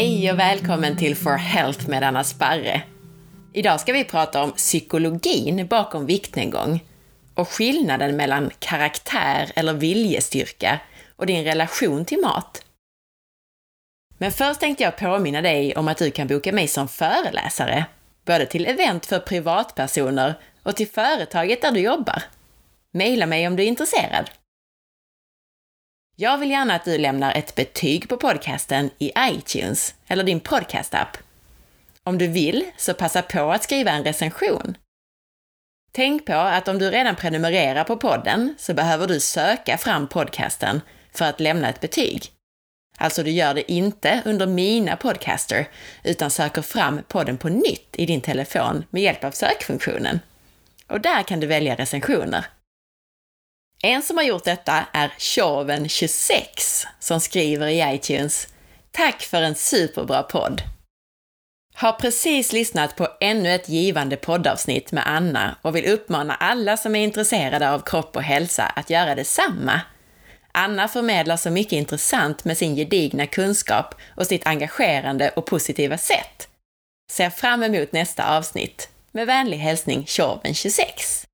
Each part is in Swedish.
Hej och välkommen till For Health med Anna Sparre. Idag ska vi prata om psykologin bakom viktnedgång och skillnaden mellan karaktär eller viljestyrka och din relation till mat. Men först tänkte jag påminna dig om att du kan boka mig som föreläsare, både till event för privatpersoner och till företaget där du jobbar. Maila mig om du är intresserad. Jag vill gärna att du lämnar ett betyg på podcasten i iTunes eller din podcastapp. Om du vill, så passa på att skriva en recension. Tänk på att om du redan prenumererar på podden så behöver du söka fram podcasten för att lämna ett betyg. Alltså, du gör det inte under Mina Podcaster, utan söker fram podden på nytt i din telefon med hjälp av sökfunktionen. Och där kan du välja recensioner. En som har gjort detta är Tjoven26 som skriver i iTunes Tack för en superbra podd! Har precis lyssnat på ännu ett givande poddavsnitt med Anna och vill uppmana alla som är intresserade av kropp och hälsa att göra detsamma. Anna förmedlar så mycket intressant med sin gedigna kunskap och sitt engagerande och positiva sätt. Ser fram emot nästa avsnitt. Med vänlig hälsning Tjoven26.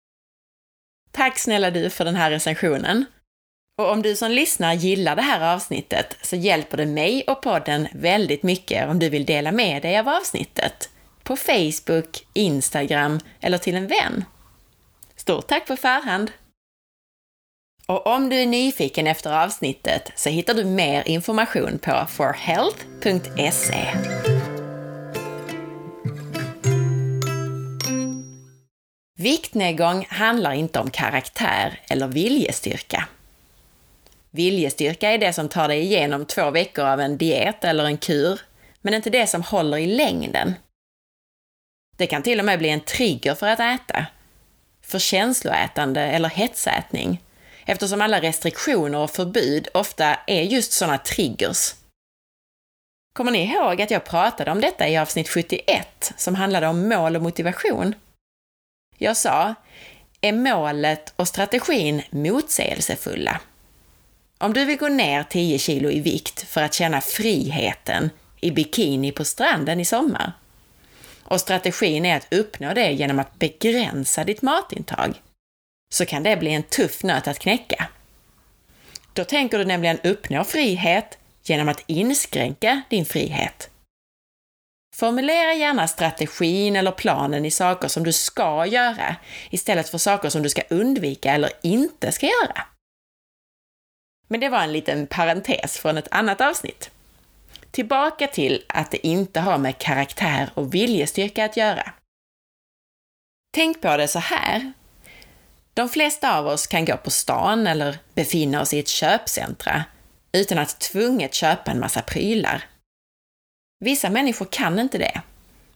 Tack snälla du för den här recensionen. Och om du som lyssnar gillar det här avsnittet så hjälper det mig och podden väldigt mycket om du vill dela med dig av avsnittet på Facebook, Instagram eller till en vän. Stort tack på förhand! Och om du är nyfiken efter avsnittet så hittar du mer information på forhealth.se. Viktnedgång handlar inte om karaktär eller viljestyrka. Viljestyrka är det som tar dig igenom två veckor av en diet eller en kur, men inte det som håller i längden. Det kan till och med bli en trigger för att äta, för känsloätande eller hetsätning, eftersom alla restriktioner och förbud ofta är just sådana triggers. Kommer ni ihåg att jag pratade om detta i avsnitt 71 som handlade om mål och motivation? Jag sa, är målet och strategin motsägelsefulla? Om du vill gå ner 10 kilo i vikt för att känna friheten i bikini på stranden i sommar och strategin är att uppnå det genom att begränsa ditt matintag, så kan det bli en tuff nöt att knäcka. Då tänker du nämligen uppnå frihet genom att inskränka din frihet. Formulera gärna strategin eller planen i saker som du ska göra istället för saker som du ska undvika eller inte ska göra. Men det var en liten parentes från ett annat avsnitt. Tillbaka till att det inte har med karaktär och viljestyrka att göra. Tänk på det så här. De flesta av oss kan gå på stan eller befinna oss i ett köpcentra utan att tvunget köpa en massa prylar Vissa människor kan inte det,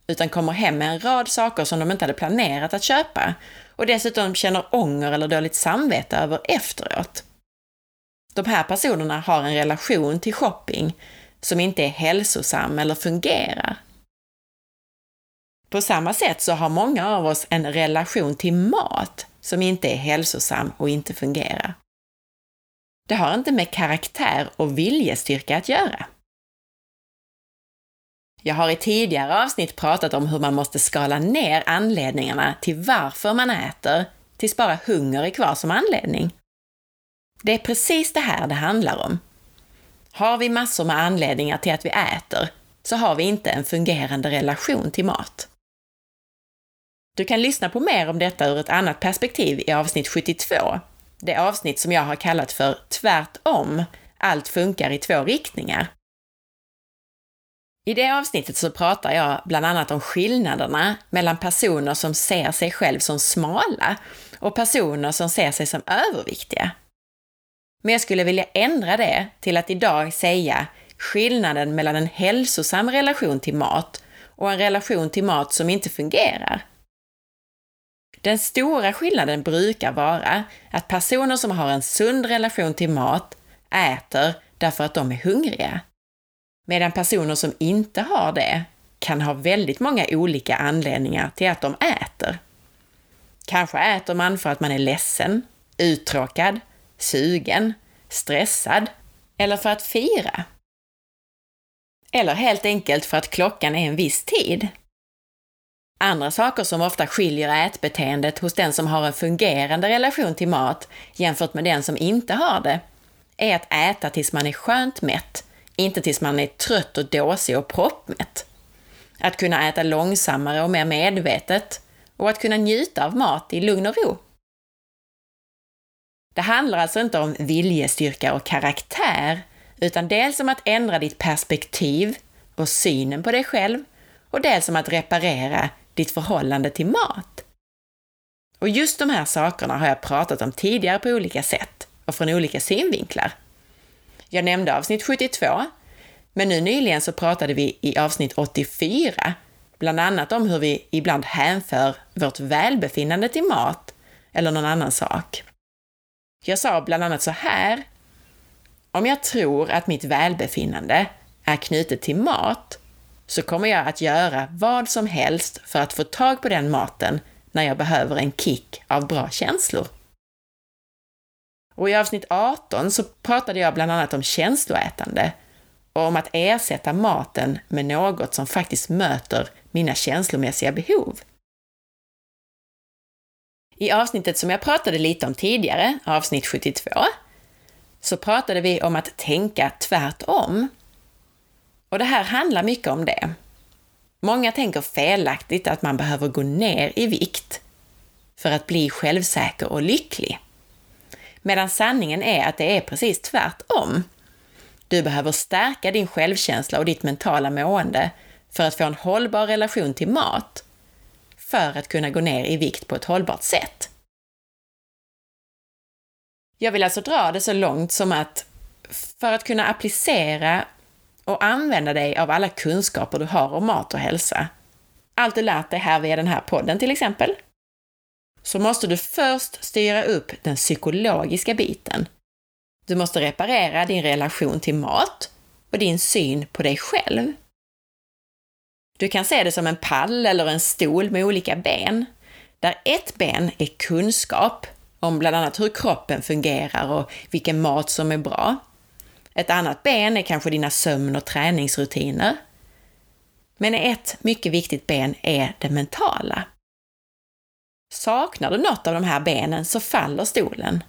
utan kommer hem med en rad saker som de inte hade planerat att köpa och dessutom känner ånger eller dåligt samvete över efteråt. De här personerna har en relation till shopping som inte är hälsosam eller fungerar. På samma sätt så har många av oss en relation till mat som inte är hälsosam och inte fungerar. Det har inte med karaktär och viljestyrka att göra. Jag har i tidigare avsnitt pratat om hur man måste skala ner anledningarna till varför man äter, tills bara hunger är kvar som anledning. Det är precis det här det handlar om. Har vi massor med anledningar till att vi äter, så har vi inte en fungerande relation till mat. Du kan lyssna på mer om detta ur ett annat perspektiv i avsnitt 72, det avsnitt som jag har kallat för Tvärtom, allt funkar i två riktningar. I det avsnittet så pratar jag bland annat om skillnaderna mellan personer som ser sig själv som smala och personer som ser sig som överviktiga. Men jag skulle vilja ändra det till att idag säga skillnaden mellan en hälsosam relation till mat och en relation till mat som inte fungerar. Den stora skillnaden brukar vara att personer som har en sund relation till mat äter därför att de är hungriga. Medan personer som inte har det kan ha väldigt många olika anledningar till att de äter. Kanske äter man för att man är ledsen, uttråkad, sugen, stressad eller för att fira. Eller helt enkelt för att klockan är en viss tid. Andra saker som ofta skiljer ätbeteendet hos den som har en fungerande relation till mat jämfört med den som inte har det, är att äta tills man är skönt mätt, inte tills man är trött och dåsig och proppmätt. Att kunna äta långsammare och mer medvetet och att kunna njuta av mat i lugn och ro. Det handlar alltså inte om viljestyrka och karaktär, utan dels om att ändra ditt perspektiv och synen på dig själv och dels om att reparera ditt förhållande till mat. Och just de här sakerna har jag pratat om tidigare på olika sätt och från olika synvinklar. Jag nämnde avsnitt 72, men nu nyligen så pratade vi i avsnitt 84 bland annat om hur vi ibland hänför vårt välbefinnande till mat eller någon annan sak. Jag sa bland annat så här. Om jag tror att mitt välbefinnande är knutet till mat så kommer jag att göra vad som helst för att få tag på den maten när jag behöver en kick av bra känslor. Och i avsnitt 18 så pratade jag bland annat om känsloätande och om att ersätta maten med något som faktiskt möter mina känslomässiga behov. I avsnittet som jag pratade lite om tidigare, avsnitt 72, så pratade vi om att tänka tvärtom. Och det här handlar mycket om det. Många tänker felaktigt att man behöver gå ner i vikt för att bli självsäker och lycklig. Medan sanningen är att det är precis tvärtom. Du behöver stärka din självkänsla och ditt mentala mående för att få en hållbar relation till mat, för att kunna gå ner i vikt på ett hållbart sätt. Jag vill alltså dra det så långt som att för att kunna applicera och använda dig av alla kunskaper du har om mat och hälsa, allt du lärt dig här via den här podden till exempel, så måste du först styra upp den psykologiska biten. Du måste reparera din relation till mat och din syn på dig själv. Du kan se det som en pall eller en stol med olika ben, där ett ben är kunskap om bland annat hur kroppen fungerar och vilken mat som är bra. Ett annat ben är kanske dina sömn och träningsrutiner. Men ett mycket viktigt ben är det mentala. Saknar du något av de här benen så faller stolen.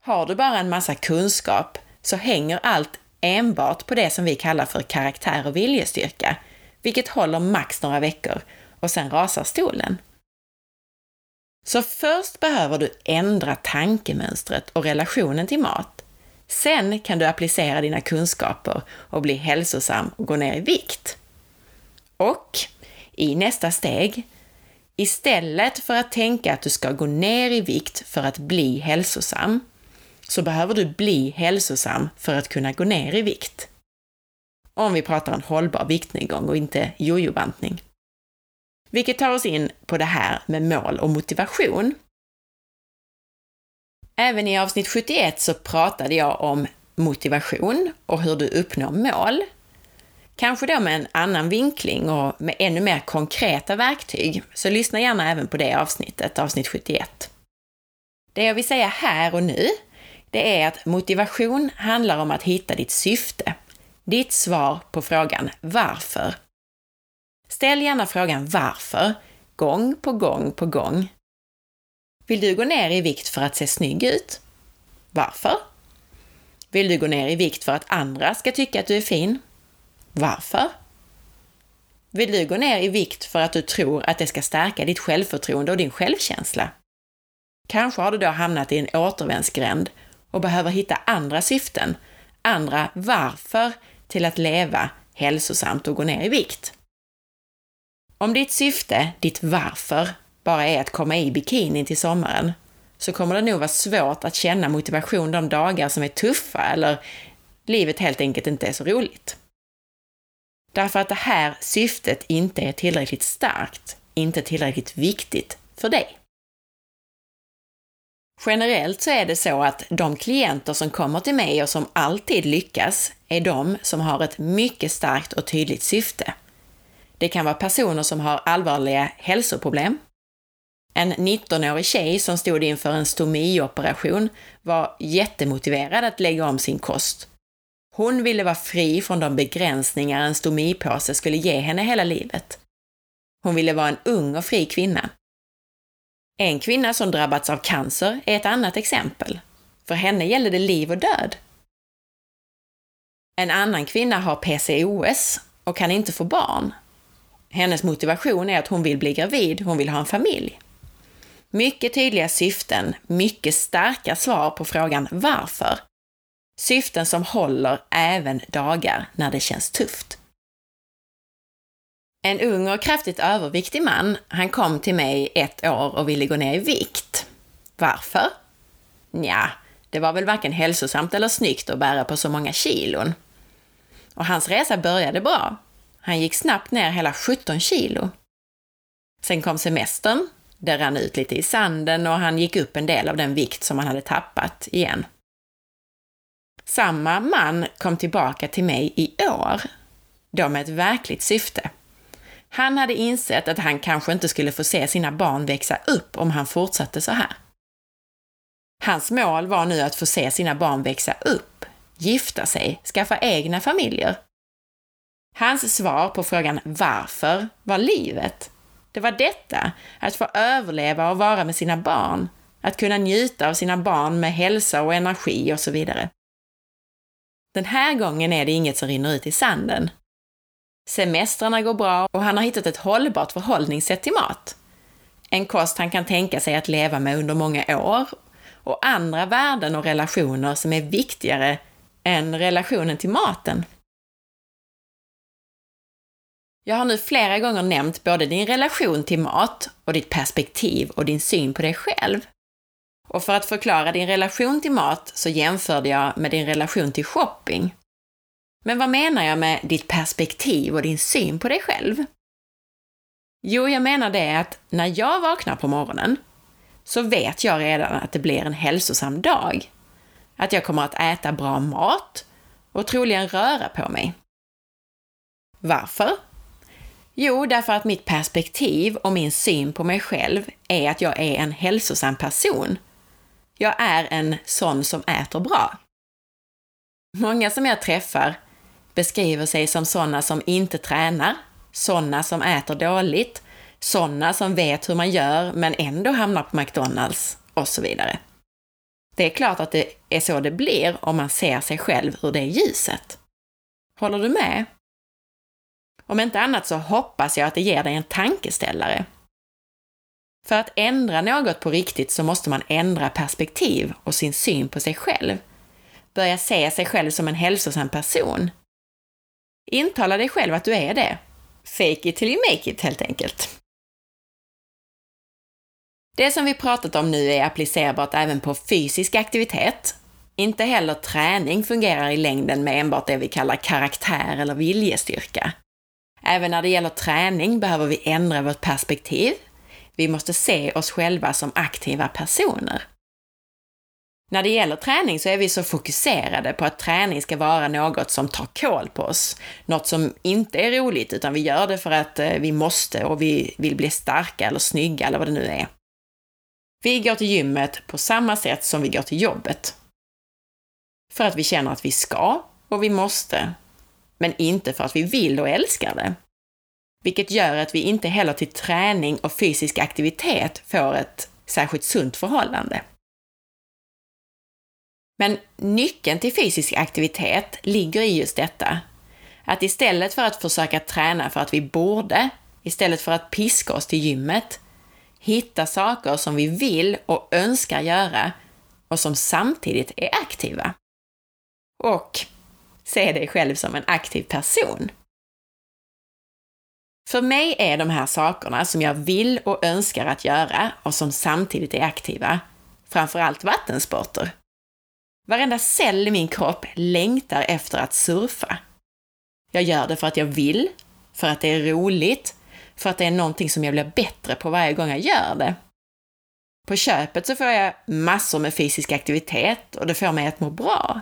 Har du bara en massa kunskap så hänger allt enbart på det som vi kallar för karaktär och viljestyrka, vilket håller max några veckor och sen rasar stolen. Så först behöver du ändra tankemönstret och relationen till mat. Sen kan du applicera dina kunskaper och bli hälsosam och gå ner i vikt. Och i nästa steg, istället för att tänka att du ska gå ner i vikt för att bli hälsosam, så behöver du bli hälsosam för att kunna gå ner i vikt. Om vi pratar en hållbar viktnedgång och inte jojobantning. Vilket tar oss in på det här med mål och motivation. Även i avsnitt 71 så pratade jag om motivation och hur du uppnår mål. Kanske då med en annan vinkling och med ännu mer konkreta verktyg, så lyssna gärna även på det avsnittet, avsnitt 71. Det jag vill säga här och nu, det är att motivation handlar om att hitta ditt syfte, ditt svar på frågan varför. Ställ gärna frågan varför, gång på gång på gång. Vill du gå ner i vikt för att se snygg ut? Varför? Vill du gå ner i vikt för att andra ska tycka att du är fin? Varför? Vill du gå ner i vikt för att du tror att det ska stärka ditt självförtroende och din självkänsla? Kanske har du då hamnat i en återvändsgränd och behöver hitta andra syften, andra varför till att leva hälsosamt och gå ner i vikt. Om ditt syfte, ditt varför, bara är att komma i bikinin till sommaren, så kommer det nog vara svårt att känna motivation de dagar som är tuffa eller livet helt enkelt inte är så roligt. Därför att det här syftet inte är tillräckligt starkt, inte tillräckligt viktigt för dig. Generellt så är det så att de klienter som kommer till mig och som alltid lyckas är de som har ett mycket starkt och tydligt syfte. Det kan vara personer som har allvarliga hälsoproblem. En 19-årig tjej som stod inför en stomioperation var jättemotiverad att lägga om sin kost. Hon ville vara fri från de begränsningar en stomipåse skulle ge henne hela livet. Hon ville vara en ung och fri kvinna. En kvinna som drabbats av cancer är ett annat exempel. För henne gällde det liv och död. En annan kvinna har PCOS och kan inte få barn. Hennes motivation är att hon vill bli gravid, hon vill ha en familj. Mycket tydliga syften, mycket starka svar på frågan varför. Syften som håller även dagar när det känns tufft. En ung och kraftigt överviktig man, han kom till mig ett år och ville gå ner i vikt. Varför? Nja, det var väl varken hälsosamt eller snyggt att bära på så många kilon. Och hans resa började bra. Han gick snabbt ner hela 17 kilo. Sen kom semestern, det rann ut lite i sanden och han gick upp en del av den vikt som han hade tappat igen. Samma man kom tillbaka till mig i år, då med ett verkligt syfte. Han hade insett att han kanske inte skulle få se sina barn växa upp om han fortsatte så här. Hans mål var nu att få se sina barn växa upp, gifta sig, skaffa egna familjer. Hans svar på frågan varför var livet. Det var detta, att få överleva och vara med sina barn, att kunna njuta av sina barn med hälsa och energi och så vidare. Den här gången är det inget som rinner ut i sanden. Semestrarna går bra och han har hittat ett hållbart förhållningssätt till mat. En kost han kan tänka sig att leva med under många år och andra värden och relationer som är viktigare än relationen till maten. Jag har nu flera gånger nämnt både din relation till mat och ditt perspektiv och din syn på dig själv. Och för att förklara din relation till mat så jämförde jag med din relation till shopping. Men vad menar jag med ditt perspektiv och din syn på dig själv? Jo, jag menar det att när jag vaknar på morgonen så vet jag redan att det blir en hälsosam dag. Att jag kommer att äta bra mat och troligen röra på mig. Varför? Jo, därför att mitt perspektiv och min syn på mig själv är att jag är en hälsosam person. Jag är en sån som äter bra. Många som jag träffar beskriver sig som sådana som inte tränar, sådana som äter dåligt, sådana som vet hur man gör men ändå hamnar på McDonalds och så vidare. Det är klart att det är så det blir om man ser sig själv ur det ljuset. Håller du med? Om inte annat så hoppas jag att det ger dig en tankeställare. För att ändra något på riktigt så måste man ändra perspektiv och sin syn på sig själv. Börja se sig själv som en hälsosam person. Intala dig själv att du är det. Fake it till you make it, helt enkelt. Det som vi pratat om nu är applicerbart även på fysisk aktivitet. Inte heller träning fungerar i längden med enbart det vi kallar karaktär eller viljestyrka. Även när det gäller träning behöver vi ändra vårt perspektiv. Vi måste se oss själva som aktiva personer. När det gäller träning så är vi så fokuserade på att träning ska vara något som tar koll på oss. Något som inte är roligt, utan vi gör det för att eh, vi måste och vi vill bli starka eller snygga eller vad det nu är. Vi går till gymmet på samma sätt som vi går till jobbet. För att vi känner att vi ska och vi måste, men inte för att vi vill och älskar det. Vilket gör att vi inte heller till träning och fysisk aktivitet får ett särskilt sunt förhållande. Men nyckeln till fysisk aktivitet ligger i just detta. Att istället för att försöka träna för att vi borde, istället för att piska oss till gymmet, hitta saker som vi vill och önskar göra och som samtidigt är aktiva. Och se dig själv som en aktiv person. För mig är de här sakerna som jag vill och önskar att göra och som samtidigt är aktiva, framförallt vattensporter. Varenda cell i min kropp längtar efter att surfa. Jag gör det för att jag vill, för att det är roligt, för att det är någonting som jag blir bättre på varje gång jag gör det. På köpet så får jag massor med fysisk aktivitet och det får mig att må bra.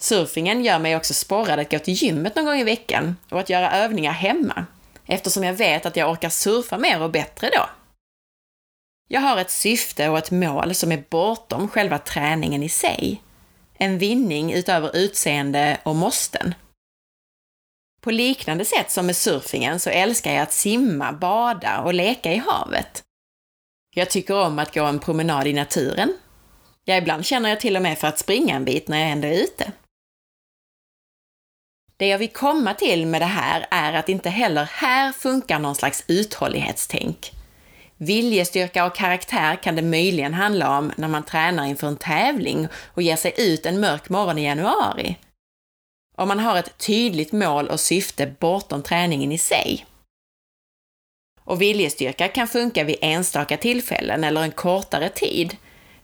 Surfingen gör mig också sporrad att gå till gymmet någon gång i veckan och att göra övningar hemma, eftersom jag vet att jag orkar surfa mer och bättre då. Jag har ett syfte och ett mål som är bortom själva träningen i sig. en vinning utöver utseende och måsten. På liknande sätt som med surfingen så älskar jag att simma, bada och leka i havet. Jag tycker om att gå en promenad i naturen. Ja, ibland känner jag till och med för att springa en bit när jag ändå är ute. Det jag vill komma till med det här är att inte heller här funkar någon slags uthållighetstänk. Viljestyrka och karaktär kan det möjligen handla om när man tränar inför en tävling och ger sig ut en mörk morgon i januari. Om man har ett tydligt mål och syfte bortom träningen i sig. Och viljestyrka kan funka vid enstaka tillfällen eller en kortare tid,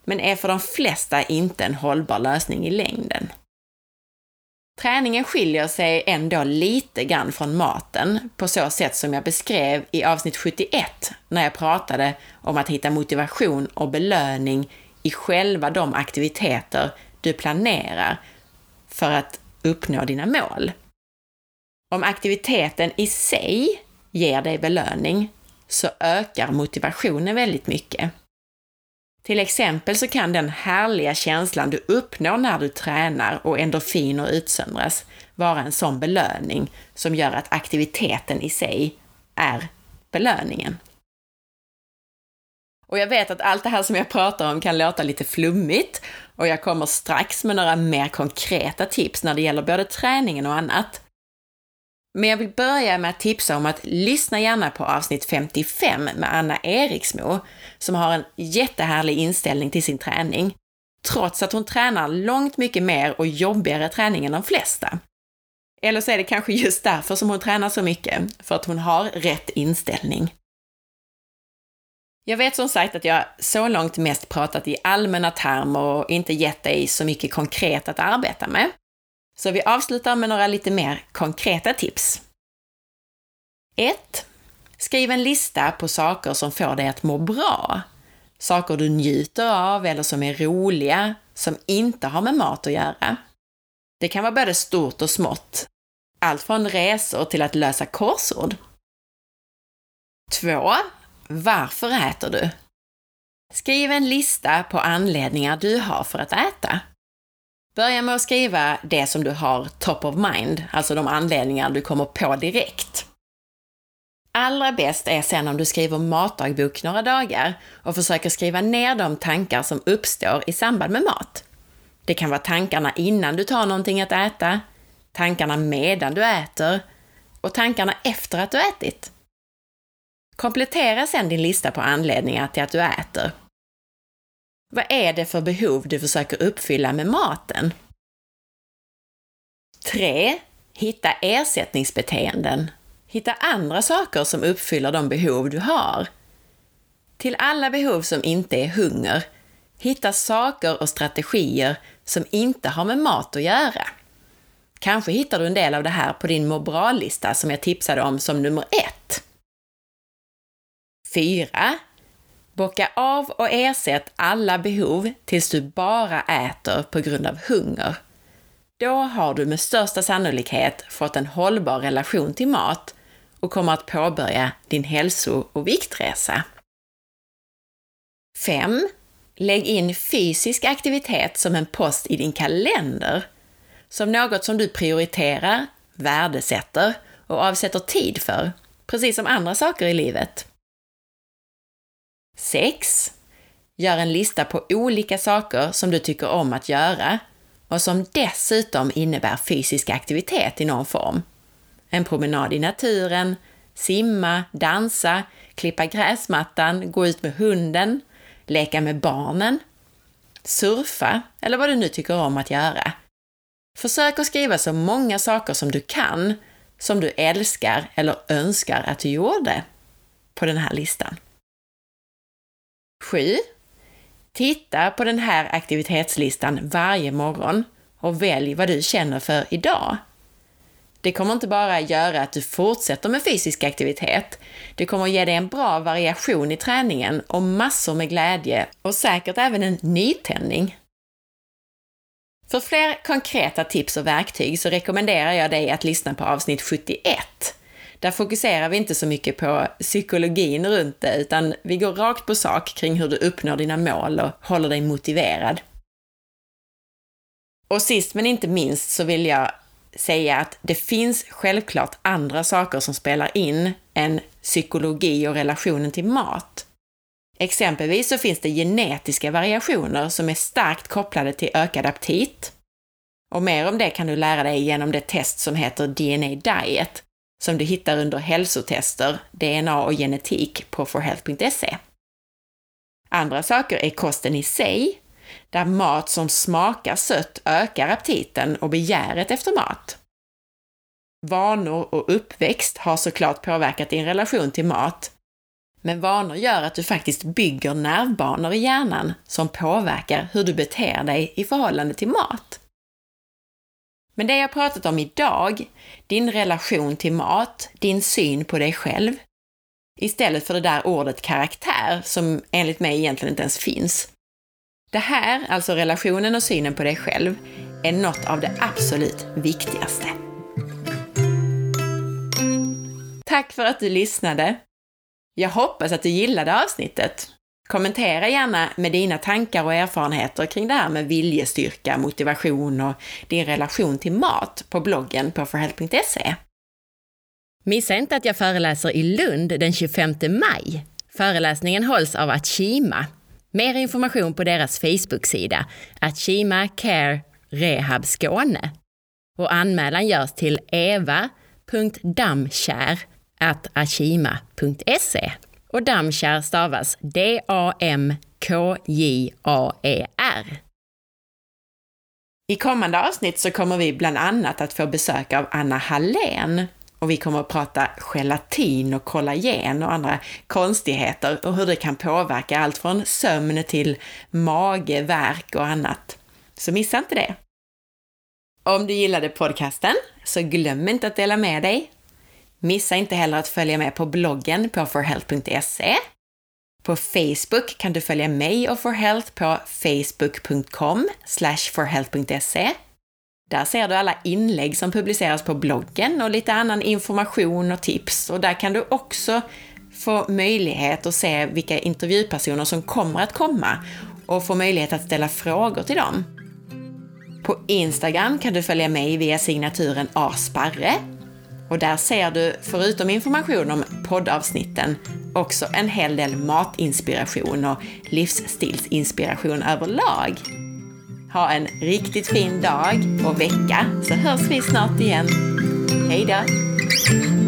men är för de flesta inte en hållbar lösning i längden. Träningen skiljer sig ändå lite grann från maten på så sätt som jag beskrev i avsnitt 71 när jag pratade om att hitta motivation och belöning i själva de aktiviteter du planerar för att uppnå dina mål. Om aktiviteten i sig ger dig belöning så ökar motivationen väldigt mycket. Till exempel så kan den härliga känslan du uppnår när du tränar och endorfiner utsöndras vara en sån belöning som gör att aktiviteten i sig är belöningen. Och jag vet att allt det här som jag pratar om kan låta lite flummigt och jag kommer strax med några mer konkreta tips när det gäller både träningen och annat. Men jag vill börja med att tipsa om att lyssna gärna på avsnitt 55 med Anna Eriksmo, som har en jättehärlig inställning till sin träning, trots att hon tränar långt mycket mer och jobbigare träning än de flesta. Eller så är det kanske just därför som hon tränar så mycket, för att hon har rätt inställning. Jag vet som sagt att jag så långt mest pratat i allmänna termer och inte gett dig så mycket konkret att arbeta med. Så vi avslutar med några lite mer konkreta tips. 1. Skriv en lista på saker som får dig att må bra. Saker du njuter av eller som är roliga, som inte har med mat att göra. Det kan vara både stort och smått. Allt från resor till att lösa korsord. 2. Varför äter du? Skriv en lista på anledningar du har för att äta. Börja med att skriva det som du har top of mind, alltså de anledningar du kommer på direkt. Allra bäst är sen om du skriver matdagbok några dagar och försöker skriva ner de tankar som uppstår i samband med mat. Det kan vara tankarna innan du tar någonting att äta, tankarna medan du äter och tankarna efter att du ätit. Komplettera sedan din lista på anledningar till att du äter vad är det för behov du försöker uppfylla med maten? 3. Hitta ersättningsbeteenden. Hitta andra saker som uppfyller de behov du har. Till alla behov som inte är hunger, hitta saker och strategier som inte har med mat att göra. Kanske hittar du en del av det här på din må bra-lista som jag tipsade om som nummer ett. 4. Bocka av och ersätt alla behov tills du bara äter på grund av hunger. Då har du med största sannolikhet fått en hållbar relation till mat och kommer att påbörja din hälso och viktresa. 5. Lägg in fysisk aktivitet som en post i din kalender. Som något som du prioriterar, värdesätter och avsätter tid för, precis som andra saker i livet. 6. Gör en lista på olika saker som du tycker om att göra och som dessutom innebär fysisk aktivitet i någon form. En promenad i naturen, simma, dansa, klippa gräsmattan, gå ut med hunden, leka med barnen, surfa eller vad du nu tycker om att göra. Försök att skriva så många saker som du kan, som du älskar eller önskar att du gjorde på den här listan. 7. Titta på den här aktivitetslistan varje morgon och välj vad du känner för idag. Det kommer inte bara göra att du fortsätter med fysisk aktivitet, det kommer ge dig en bra variation i träningen och massor med glädje och säkert även en nytändning. För fler konkreta tips och verktyg så rekommenderar jag dig att lyssna på avsnitt 71 där fokuserar vi inte så mycket på psykologin runt det, utan vi går rakt på sak kring hur du uppnår dina mål och håller dig motiverad. Och sist men inte minst så vill jag säga att det finns självklart andra saker som spelar in än psykologi och relationen till mat. Exempelvis så finns det genetiska variationer som är starkt kopplade till ökad aptit. Och mer om det kan du lära dig genom det test som heter DNA Diet, som du hittar under hälsotester, DNA och genetik på forhealth.se. Andra saker är kosten i sig, där mat som smakar sött ökar aptiten och begäret efter mat. Vanor och uppväxt har såklart påverkat din relation till mat, men vanor gör att du faktiskt bygger nervbanor i hjärnan som påverkar hur du beter dig i förhållande till mat. Men det jag pratat om idag, din relation till mat, din syn på dig själv, istället för det där ordet karaktär som enligt mig egentligen inte ens finns. Det här, alltså relationen och synen på dig själv, är något av det absolut viktigaste. Tack för att du lyssnade! Jag hoppas att du gillade avsnittet. Kommentera gärna med dina tankar och erfarenheter kring det här med viljestyrka, motivation och din relation till mat på bloggen på forhealth.se. Missa inte att jag föreläser i Lund den 25 maj. Föreläsningen hålls av Achima. Mer information på deras Facebook-sida, Achima Care Rehab Skåne. Och anmälan görs till eva.damkär.achima.se. Och Damkär stavas D-A-M-K-J-A-E-R. I kommande avsnitt så kommer vi bland annat att få besök av Anna Hallén och vi kommer att prata gelatin och kollagen och andra konstigheter och hur det kan påverka allt från sömn till mage, värk och annat. Så missa inte det! Om du gillade podcasten så glöm inte att dela med dig. Missa inte heller att följa med på bloggen på forhealth.se. På Facebook kan du följa mig och forhealth på facebook.com forhealth.se där ser du alla inlägg som publiceras på bloggen och lite annan information och tips. Och där kan du också få möjlighet att se vilka intervjupersoner som kommer att komma och få möjlighet att ställa frågor till dem. På Instagram kan du följa mig via signaturen asparre och där ser du, förutom information om poddavsnitten, också en hel del matinspiration och livsstilsinspiration överlag. Ha en riktigt fin dag och vecka så hörs vi snart igen. Hej då!